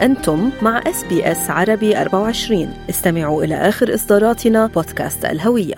أنتم مع إس بي إس عربي 24 استمعوا إلى آخر إصداراتنا بودكاست الهوية.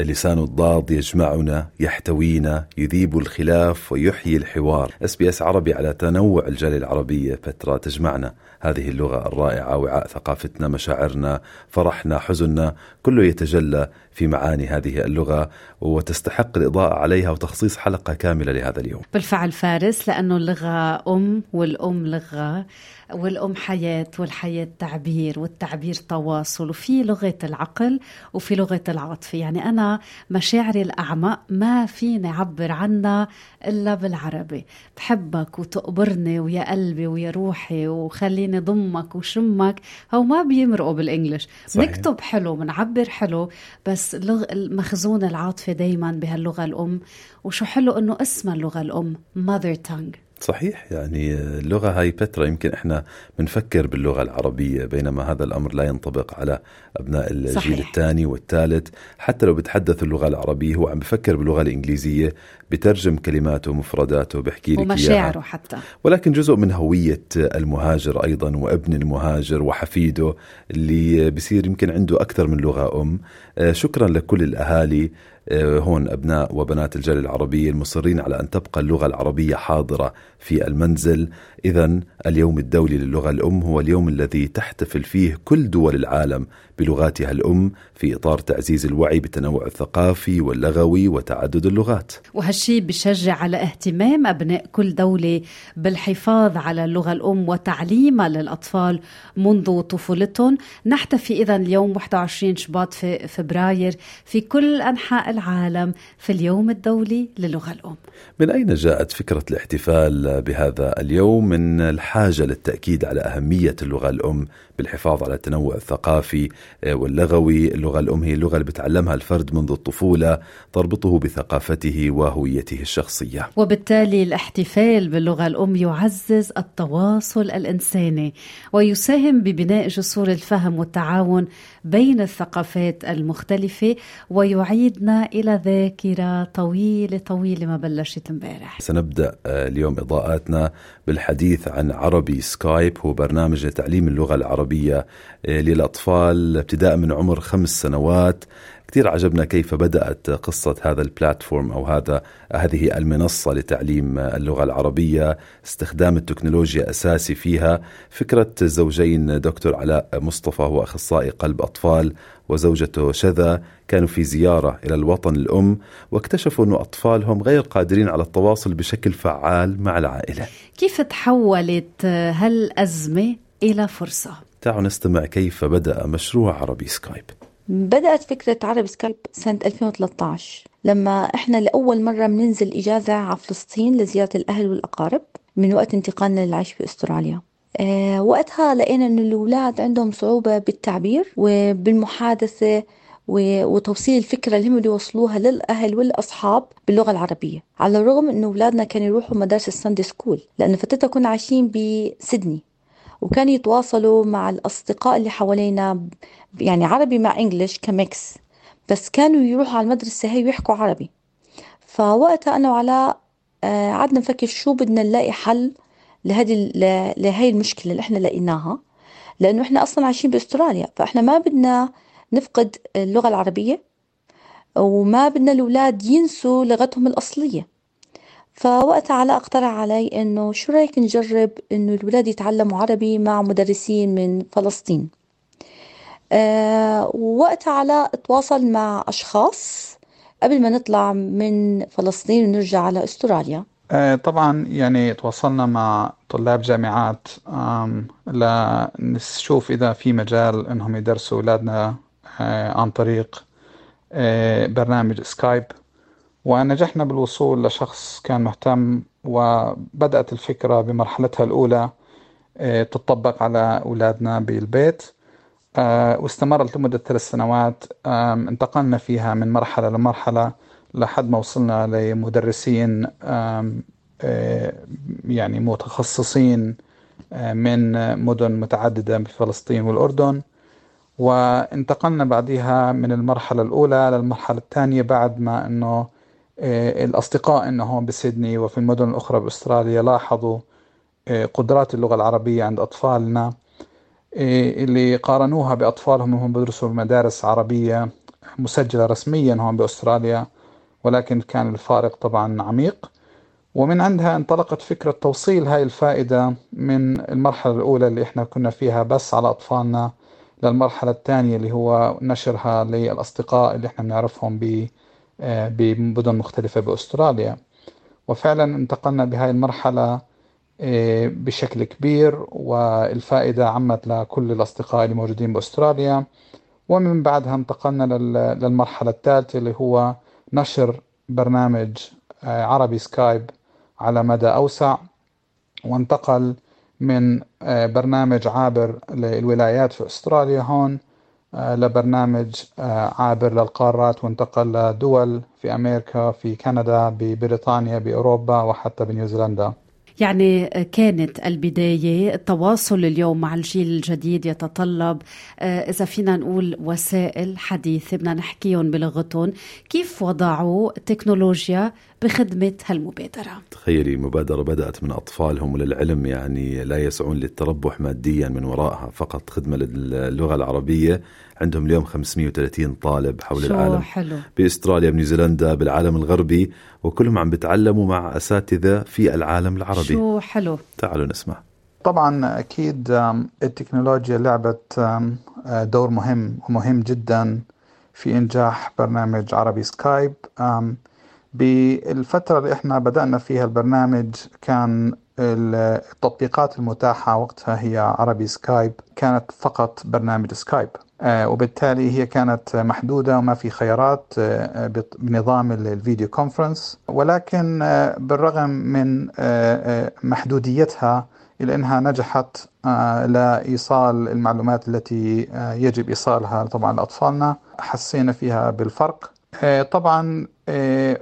لسان الضاد يجمعنا يحتوينا يذيب الخلاف ويحيي الحوار. إس بي إس عربي على تنوع الجالية العربية فترة تجمعنا. هذه اللغة الرائعة وعاء ثقافتنا مشاعرنا فرحنا حزننا كله يتجلى في معاني هذه اللغة وتستحق الإضاءة عليها وتخصيص حلقة كاملة لهذا اليوم. بالفعل فارس لأنه اللغة أم والأم لغة والأم حياة والحياة تعبير والتعبير تواصل وفي لغة العقل وفي لغة العاطفة يعني أنا مشاعري الأعمق ما فيني أعبر عنها إلا بالعربي. بحبك وتقبرني ويا قلبي ويا روحي وخليني ضمك وشمك. هو ما بيمرقوا بالإنجليش. نكتب حلو بنعبر حلو بس لغ... المخزون العاطفي دايما بهاللغة الأم وشو حلو إنه اسمها اللغة الأم mother tongue. صحيح يعني اللغة هاي فترة يمكن إحنا بنفكر باللغة العربية بينما هذا الأمر لا ينطبق على أبناء الجيل صحيح. الثاني والثالث. حتى لو بتحدث اللغة العربية هو عم بفكر باللغة الإنجليزية بترجم كلماته ومفرداته بحكي لك ومشاعره حتى. ولكن جزء من هوية المهاجر أيضا وأبن المهاجر وحفيده اللي بصير يمكن عنده أكثر من لغة أم. آه، شكرا لكل الأهالي. هون أبناء وبنات الجالية العربية المصرين على أن تبقى اللغة العربية حاضرة في المنزل. إذا اليوم الدولي للغة الأم هو اليوم الذي تحتفل فيه كل دول العالم بلغاتها الأم في إطار تعزيز الوعي بالتنوع الثقافي واللغوي وتعدد اللغات. وهالشي بشجع على اهتمام أبناء كل دولة بالحفاظ على اللغة الأم وتعليمها للأطفال منذ طفولتهم. نحتفي إذا اليوم 21 شباط في فبراير في كل أنحاء العالم في اليوم الدولي للغة الأم. من أين جاءت فكرة الاحتفال بهذا اليوم؟ من الحاجة للتأكيد على أهمية اللغة الأم بالحفاظ على التنوع الثقافي واللغوي. اللغة الأم هي اللغة اللي بتعلمها الفرد منذ الطفولة تربطه بثقافته وهويته الشخصية. وبالتالي الاحتفال باللغة الأم يعزز التواصل الإنساني ويساهم ببناء جسور الفهم والتعاون بين الثقافات المختلفة ويعيدنا إلى ذاكرة طويلة طويلة ما بلشت امبارح. سنبدأ آه، اليوم إضاءاتنا بالحديث عن عربي سكايب هو برنامج لتعليم اللغة العربية آه، للأطفال ابتداء من عمر خمس سنوات. كثير عجبنا كيف بدأت قصة هذا البلاتفورم أو هذا هذه المنصة لتعليم اللغة العربية استخدام التكنولوجيا أساسي فيها. فكرة زوجين دكتور علاء مصطفى هو أخصائي قلب أطفال وزوجته شذا كانوا في زيارة إلى الوطن الأم واكتشفوا أن أطفالهم غير قادرين على التواصل بشكل فعال مع العائلة. كيف تحولت هالأزمة إلى فرصة؟ تعالوا نستمع كيف بدأ مشروع عربي سكايب. بدأت فكرة عربي سكالب سنة 2013 لما إحنا لأول مرة بننزل إجازة على فلسطين لزيارة الأهل والأقارب من وقت انتقالنا للعيش في أستراليا. أه وقتها لقينا أن الأولاد عندهم صعوبة بالتعبير وبالمحادثة وتوصيل الفكرة اللي هم بده يوصلوها للأهل والأصحاب باللغة العربية على الرغم أنه أولادنا كانوا يروحوا مدارس ال Sunday school لأنه فترتها كنا عايشين بسيدني. وكانوا يتواصلوا مع الأصدقاء اللي حوالينا يعني عربي مع English ك mix. بس كانوا يروحوا على المدرسة هي ويحكوا عربي. فوقتها أنا وعلاء آه، قعدنا نفكر شو بدنا نلاقي حل لهذه لهي المشكلة اللي إحنا لقيناها. لأنه إحنا أصلا عايشين بأستراليا فإحنا ما بدنا نفقد اللغة العربية وما بدنا الأولاد ينسوا لغتهم الأصلية. فوقتها علاء اقترح علي انه شو رايك نجرب انه الولاد يتعلموا عربي مع مدرسين من فلسطين؟ أه ووقتها علاء تواصل مع اشخاص قبل ما نطلع من فلسطين ونرجع على استراليا. آه، طبعا يعني تواصلنا مع طلاب جامعات لنشوف إذا في مجال إنهم يدرسوا أولادنا آه، عن طريق آه، برنامج سكايب. ونجحنا بالوصول لشخص كان مهتم وبدأت الفكرة بمرحلتها الأولى آه، تطبق على أولادنا بالبيت. آه، واستمرت لمدة ثلاث سنوات. انتقلنا فيها من مرحلة لمرحلة لحد ما وصلنا لمدرسين آه، يعني متخصصين من مدن متعددة بفلسطين والأردن. وانتقلنا بعدها من المرحلة الأولى للمرحلة الثانية بعد ما أنه الأصدقاء أنه هون بسيدني وفي المدن الأخرى بأستراليا لاحظوا قدرات اللغة العربية عند أطفالنا اللي قارنوها بأطفالهم وهم بدرسوا بمدارس عربية مسجلة رسميا هون بأستراليا ولكن كان الفارق طبعا عميق. ومن عندها انطلقت فكرة توصيل هاي الفائدة من المرحلة الأولى اللي إحنا كنا فيها بس على أطفالنا للمرحلة الثانية اللي هو نشرها للأصدقاء اللي إحنا بنعرفهم آه، بمدن مختلفة بأستراليا. وفعلا انتقلنا بهاي المرحلة آه، بشكل كبير والفائدة عمت لكل الأصدقاء اللي موجودين بأستراليا. ومن بعدها انتقلنا للمرحلة الثالثة اللي هو نشر برنامج آه، عربي سكايب على مدى أوسع. وانتقل من آه، برنامج عابر للولايات في أستراليا هون آه، لبرنامج عابر للقارات وانتقل لدول في أمريكا في كندا ببريطانيا بأوروبا وحتى بنيوزيلندا. يعني كانت البداية التواصل اليوم مع الجيل الجديد يتطلب. آه، إذا فينا نقول وسائل حديثة بدنا نحكيهم بلغتهم. كيف وضعوا تكنولوجيا بخدمة هالمبادرة. تخيلي مبادرة بدأت من أطفالهم وللعلم يعني لا يسعون للتربح ماديا من وراءها فقط خدمة للغة العربية. عندهم اليوم 530 طالب حول شو العالم. حلو. بأستراليا بنيوزيلندا بالعالم الغربي وكلهم عم بتعلموا مع أساتذة في العالم العربي. شو حلو. تعالوا نسمع. طبعا أكيد التكنولوجيا لعبت دور مهم ومهم جدا في إنجاح برنامج عربي سكايب. بالفترة اللي إحنا بدأنا فيها البرنامج كان التطبيقات المتاحة وقتها هي عربي سكايب كانت فقط برنامج سكايب. آه، وبالتالي هي كانت محدودة وما في خيارات آه، بنظام الفيديو كونفرنس. ولكن آه، بالرغم من محدوديتها إلا أنها نجحت لإيصال المعلومات التي يجب إيصالها طبعا لأطفالنا حسينا فيها بالفرق. طبعا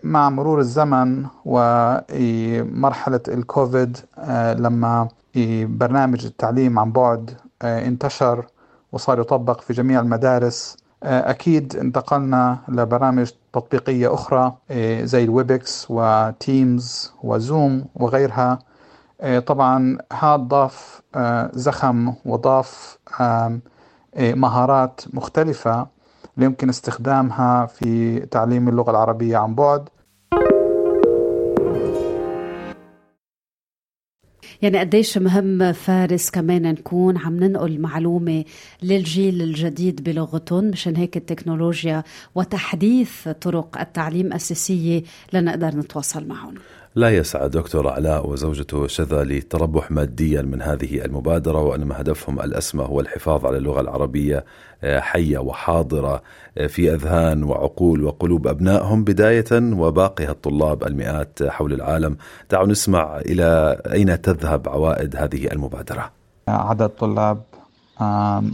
مع مرور الزمن ومرحلة الكوفيد لما برنامج التعليم عن بعد انتشر وصار يطبق في جميع المدارس آه، أكيد انتقلنا لبرامج تطبيقية أخرى آه، زي ال Webex و Teams و Zoom وغيرها. آه، طبعا هذا ضاف زخم وضاف مهارات مختلفة. يمكن استخدامها في تعليم اللغة العربية عن بعد. يعني قديش مهم فارس كمان نكون عم ننقل معلومة للجيل الجديد بلغتهم مشان هيك التكنولوجيا وتحديث طرق التعليم أساسية لنقدر نتواصل معهم؟ لا يسعى دكتور علاء وزوجته شذا للتربح ماديا من هذه المبادرة وإنما هدفهم الأسمى هو الحفاظ على اللغة العربية آه، حية وحاضرة آه، في أذهان وعقول وقلوب أبنائهم. بداية وباقي الطلاب المئات حول العالم. دعوا نسمع إلى أين تذهب عوائد هذه المبادرة. عدد طلاب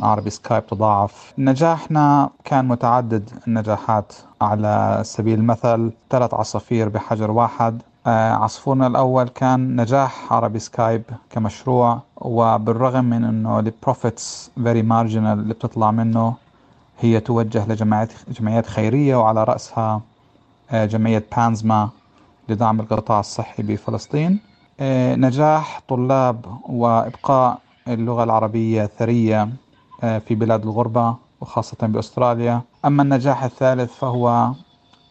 عربي سكايب تضاعف. نجاحنا كان متعدد النجاحات. على سبيل المثل ثلاث عصافير بحجر واحد عصفورنا الأول كان نجاح عربي سكايب كمشروع وبالرغم من أنه ال profits very marginal اللي بتطلع منه هي توجه لجمعيات جمعيات خيرية وعلى رأسها آه، جمعية بانزما لدعم القطاع الصحي بفلسطين. آه، نجاح طلاب وإبقاء اللغة العربية ثرية في بلاد الغربة وخاصة بأستراليا. أما النجاح الثالث فهو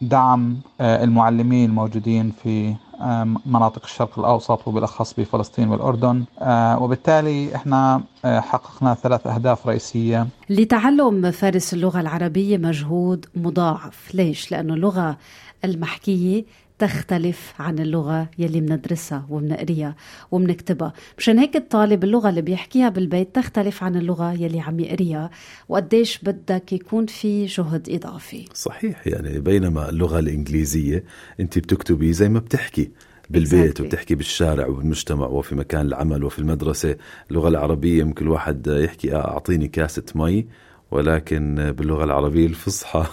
دعم المعلمين الموجودين في مناطق الشرق الأوسط وبالأخص بفلسطين والأردن. آه، وبالتالي إحنا آه، حققنا ثلاث أهداف رئيسية. لتعلم فارس اللغة العربية مجهود مضاعف. ليش؟ لأنه اللغة المحكية تختلف عن اللغة يلي بندرسها وبنقريها وبنكتبها مشان هيك الطالب اللغة اللي بيحكيها بالبيت تختلف عن اللغة يلي عم يقريها وقديش بدك يكون في جهد إضافي. صحيح يعني بينما اللغة الإنجليزية أنت بتكتبي زي ما بتحكي بالبيت exactly. وبتحكي بالشارع وبالمجتمع وفي مكان العمل وفي المدرسة. اللغة العربية ممكن الواحد يحكي أعطيني كاسة مي ولكن باللغة العربية الفصحى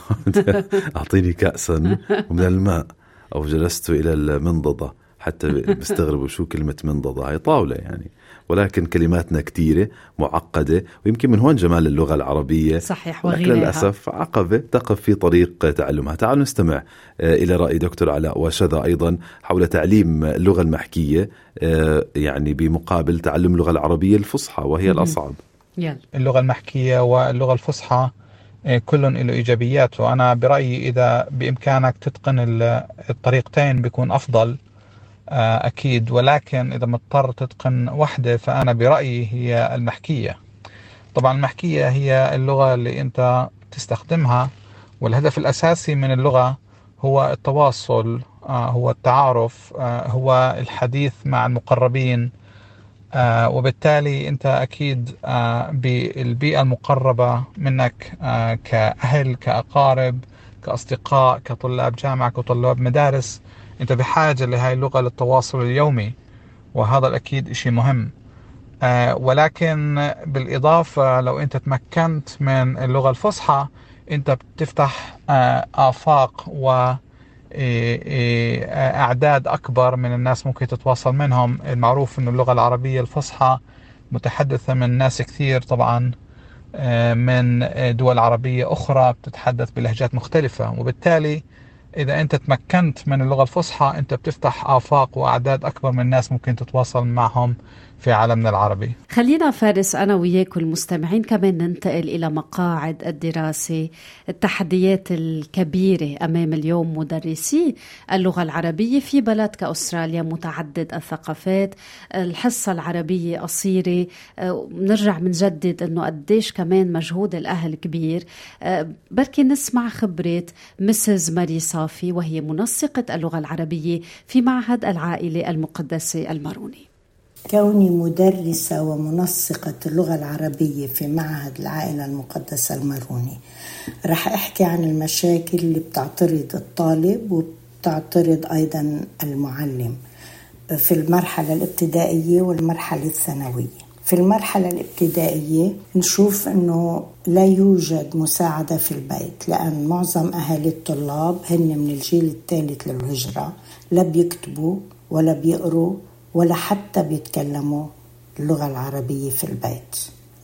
أعطيني كأسا من الماء. أو جلست إلى المنضدة حتى بيستغربوا شو كلمة منضدة. هاي طاولة يعني. ولكن كلماتنا كثيرة معقدة ويمكن من هون جمال اللغة العربية. صحيح ولكن وغيرها. للأسف عقبة تقف في طريق تعلمها. تعالوا نستمع آه، إلى رأي دكتور علاء وشذا أيضا حول تعليم اللغة المحكية آه، يعني بمقابل تعلم اللغة العربية الفصحى وهي. الأصعب. يلا. اللغة المحكية واللغة الفصحى كل له إيجابيات. وأنا برأيي إذا بإمكانك تتقن ال- الطريقتين بيكون أفضل آه، أكيد. ولكن إذا مضطر تتقن واحدة فأنا برأيي هي المحكية. طبعا المحكية هي اللغة اللي أنت تستخدمها والهدف الأساسي من اللغة هو التواصل آه، هو التعارف آه، هو الحديث مع المقربين آه، وبالتالي أنت أكيد آه، بالبيئة المقربة منك آه، كأهل كأقارب كأصدقاء كطلاب جامعة كطلاب مدارس أنت بحاجة لهاي اللغة للتواصل اليومي وهذا الأكيد إشي مهم. ولكن بالإضافة لو أنت تمكنت من اللغة الفصحى أنت بتفتح آفاق و أعداد أكبر من الناس ممكن تتواصل منهم. المعروف أن اللغة العربية الفصحى متحدثة من ناس كثير طبعا آه، من دول عربية أخرى بتتحدث بلهجات مختلفة. وبالتالي إذا أنت تمكنت من اللغة الفصحى أنت بتفتح آفاق وأعداد أكبر من الناس ممكن تتواصل معهم في عالمنا العربي. خلينا فارس أنا وياك والمستمعين كمان ننتقل إلى مقاعد الدراسة التحديات الكبيرة أمام اليوم مدرسي اللغة العربية في بلد كأستراليا متعدد الثقافات الحصة العربية قصيرة. بنرجع بنجدد أنه قديش كمان مجهود الأهل كبير. آه، بركي نسمع خبرة مسز ماري صافي وهي منسقة اللغة العربية في معهد العائلة المقدسة الماروني. كوني مدرسة ومنسقة اللغة العربية في معهد العائلة المقدسة الماروني. رح أحكي عن المشاكل اللي بتعترض الطالب وبتعترض أيضا المعلم في المرحلة الابتدائية والمرحلة الثانوية. في المرحلة الابتدائية نشوف أنه لا يوجد مساعدة في البيت لأن معظم أهالي الطلاب هن من الجيل الثالث للهجرة لا بيكتبوا ولا بيقروا ولا حتى بيتكلموا اللغة العربية في البيت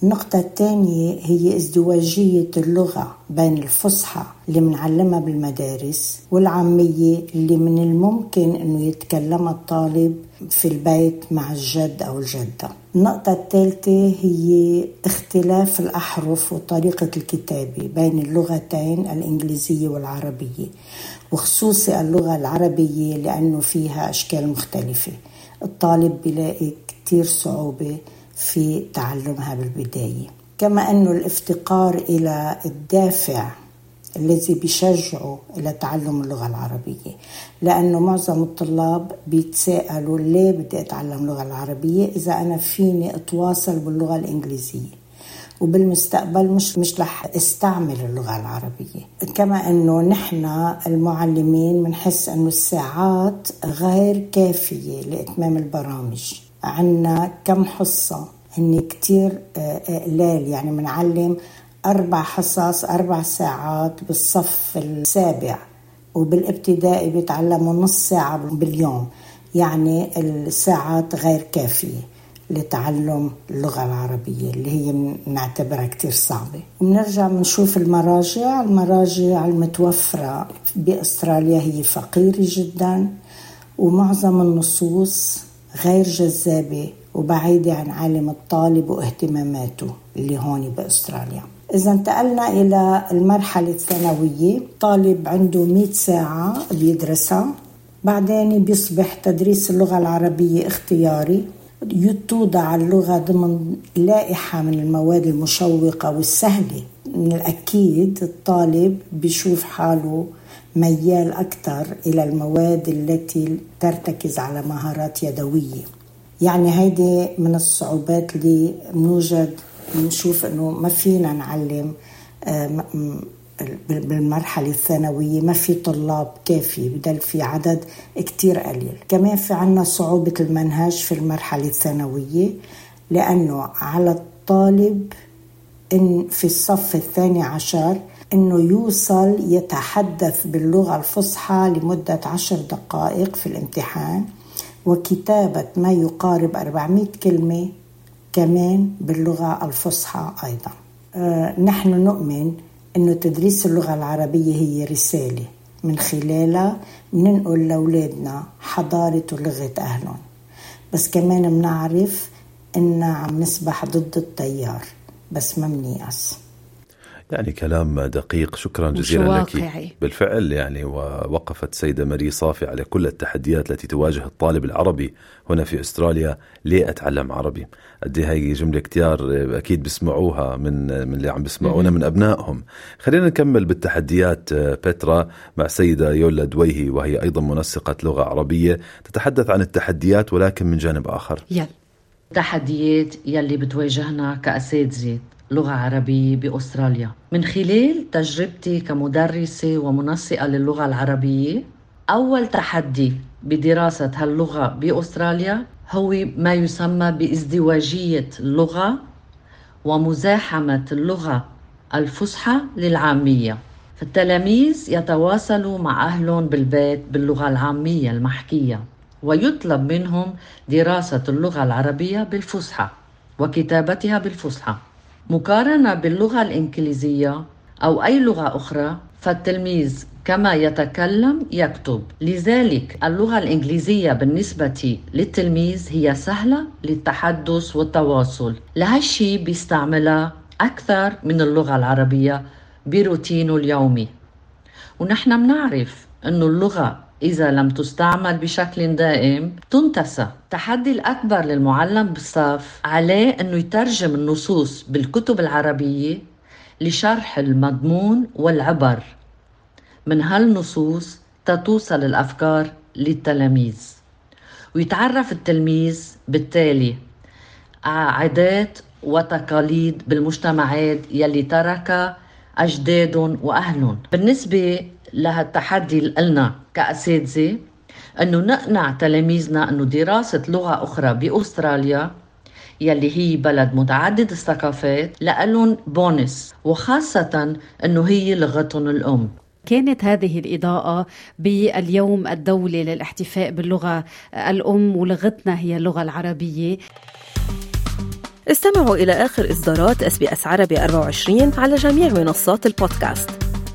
النقطة الثانية هي ازدواجية اللغة بين الفصحى اللي بنعلمها بالمدارس والعامية اللي من الممكن إنه يتكلمها الطالب في البيت مع الجد أو الجدة. النقطة الثالثة هي اختلاف الأحرف وطريقة الكتابة بين اللغتين الإنجليزية والعربية وخصوصي اللغة العربية لأنه فيها أشكال مختلفة الطالب بيلاقي كتير صعوبة في تعلمها بالبداية. كما أنه الافتقار إلى الدافع الذي بيشجعه إلى تعلم اللغة العربية. لأنه معظم الطلاب بيتساءلوا ليه بدي أتعلم اللغة العربية إذا أنا فيني أتواصل باللغة الإنجليزية. وبالمستقبل مش مش رح استعمل اللغة العربية. كما إنه نحن المعلمين بنحس إنه الساعات غير كافية لإتمام البرامج. عنا كم حصة هن كتير قلال يعني بنعلم أربع حصص أربع ساعات بالصف السابع وبالابتدائي بيتعلموا نص ساعة باليوم. يعني الساعات غير كافية. لتعلم اللغة العربية اللي هي نعتبرها كتير صعبة. بنرجع بنشوف المراجع. المراجع المتوفرة بأستراليا هي فقيرة جدا ومعظم النصوص غير جذابة وبعيدة عن عالم الطالب واهتماماته اللي هون بأستراليا. إذا انتقلنا إلى المرحلة الثانوية. طالب عنده 100 ساعة بيدرسها. بعدين بيصبح تدريس اللغة العربية اختياري. توضع اللغة ضمن لائحة من المواد المشوقة والسهلة. من الأكيد الطالب بيشوف حاله ميال أكثر إلى المواد التي ترتكز على مهارات يدوية. يعني هيدي من الصعوبات اللي بنوجد بنشوف إنه ما فينا نعلم بالمرحلة الثانوية ما في طلاب كافي بدل في عدد كتير قليل. كمان في عنا صعوبة المنهج في المرحلة الثانوية لأنه على الطالب إن في الصف الثاني عشر إنه يوصل يتحدث باللغة الفصحى لمدة عشر دقائق في الامتحان وكتابة ما يقارب 400 كلمة كمان باللغة الفصحى أيضا. أه نحن نؤمن أنه تدريس اللغة العربية هي رسالة من خلالها بننقل لأولادنا حضارة ولغة أهلهم. بس كمان بنعرف إن عم نسبح ضد التيار بس ما بنيأس. يعني كلام دقيق. شكرا جزيلا لك. بالفعل يعني ووقفت سيدة ماري صافي على كل التحديات التي تواجه الطالب العربي هنا في أستراليا لأتعلم عربي. قد إيه هاي جملة كتير أكيد بسمعوها من من اللي عم بسمعونا من أبنائهم. خلينا نكمل بالتحديات بترا مع سيدة يولا دويهي وهي أيضا منسقة لغة عربية تتحدث عن التحديات ولكن من جانب آخر. يلا. التحديات يلي بتواجهنا كأساتذة. لغة عربية بأستراليا. من خلال تجربتي كمدرسة ومنسقة للغة العربية أول تحدي بدراسة هاللغة بأستراليا هو ما يسمى بازدواجية اللغة ومزاحمة اللغة الفصحى للعامية. فالتلاميذ يتواصلوا مع أهلهم بالبيت باللغة العامية المحكية ويطلب منهم دراسة اللغة العربية بالفصحى وكتابتها بالفصحى. مقارنة باللغة الإنجليزية أو أي لغة أخرى فالتلميذ كما يتكلم يكتب. لذلك اللغة الإنجليزية بالنسبة للتلميذ هي سهلة للتحدث والتواصل. لهالشي بيستعملها أكثر من اللغة العربية بروتينه اليومي. ونحن بنعرف أنه اللغة إذا لم تستعمل بشكل دائم تنتسى. التحدي الأكبر للمعلم بالصف عليه أنه يترجم النصوص بالكتب العربية لشرح المضمون والعبر. من هالنصوص تتوصل الأفكار للتلاميذ. ويتعرف التلميذ بالتالي عادات وتقاليد بالمجتمعات يلي ترك أجدادهم وأهلهم بالنسبة لهالتحدي لنا كأساتذة أنه نقنع تلاميذنا أنه دراسة لغة أخرى بأستراليا يلي هي بلد متعدد الثقافات لألهم بونس وخاصة أنه هي لغتهم الأم. كانت هذه الإضاءة باليوم الدولي للاحتفاء باللغة الأم ولغتنا هي اللغة العربية. استمعوا إلى آخر إصدارات اس بي اس عربي 24 على جميع منصات البودكاست.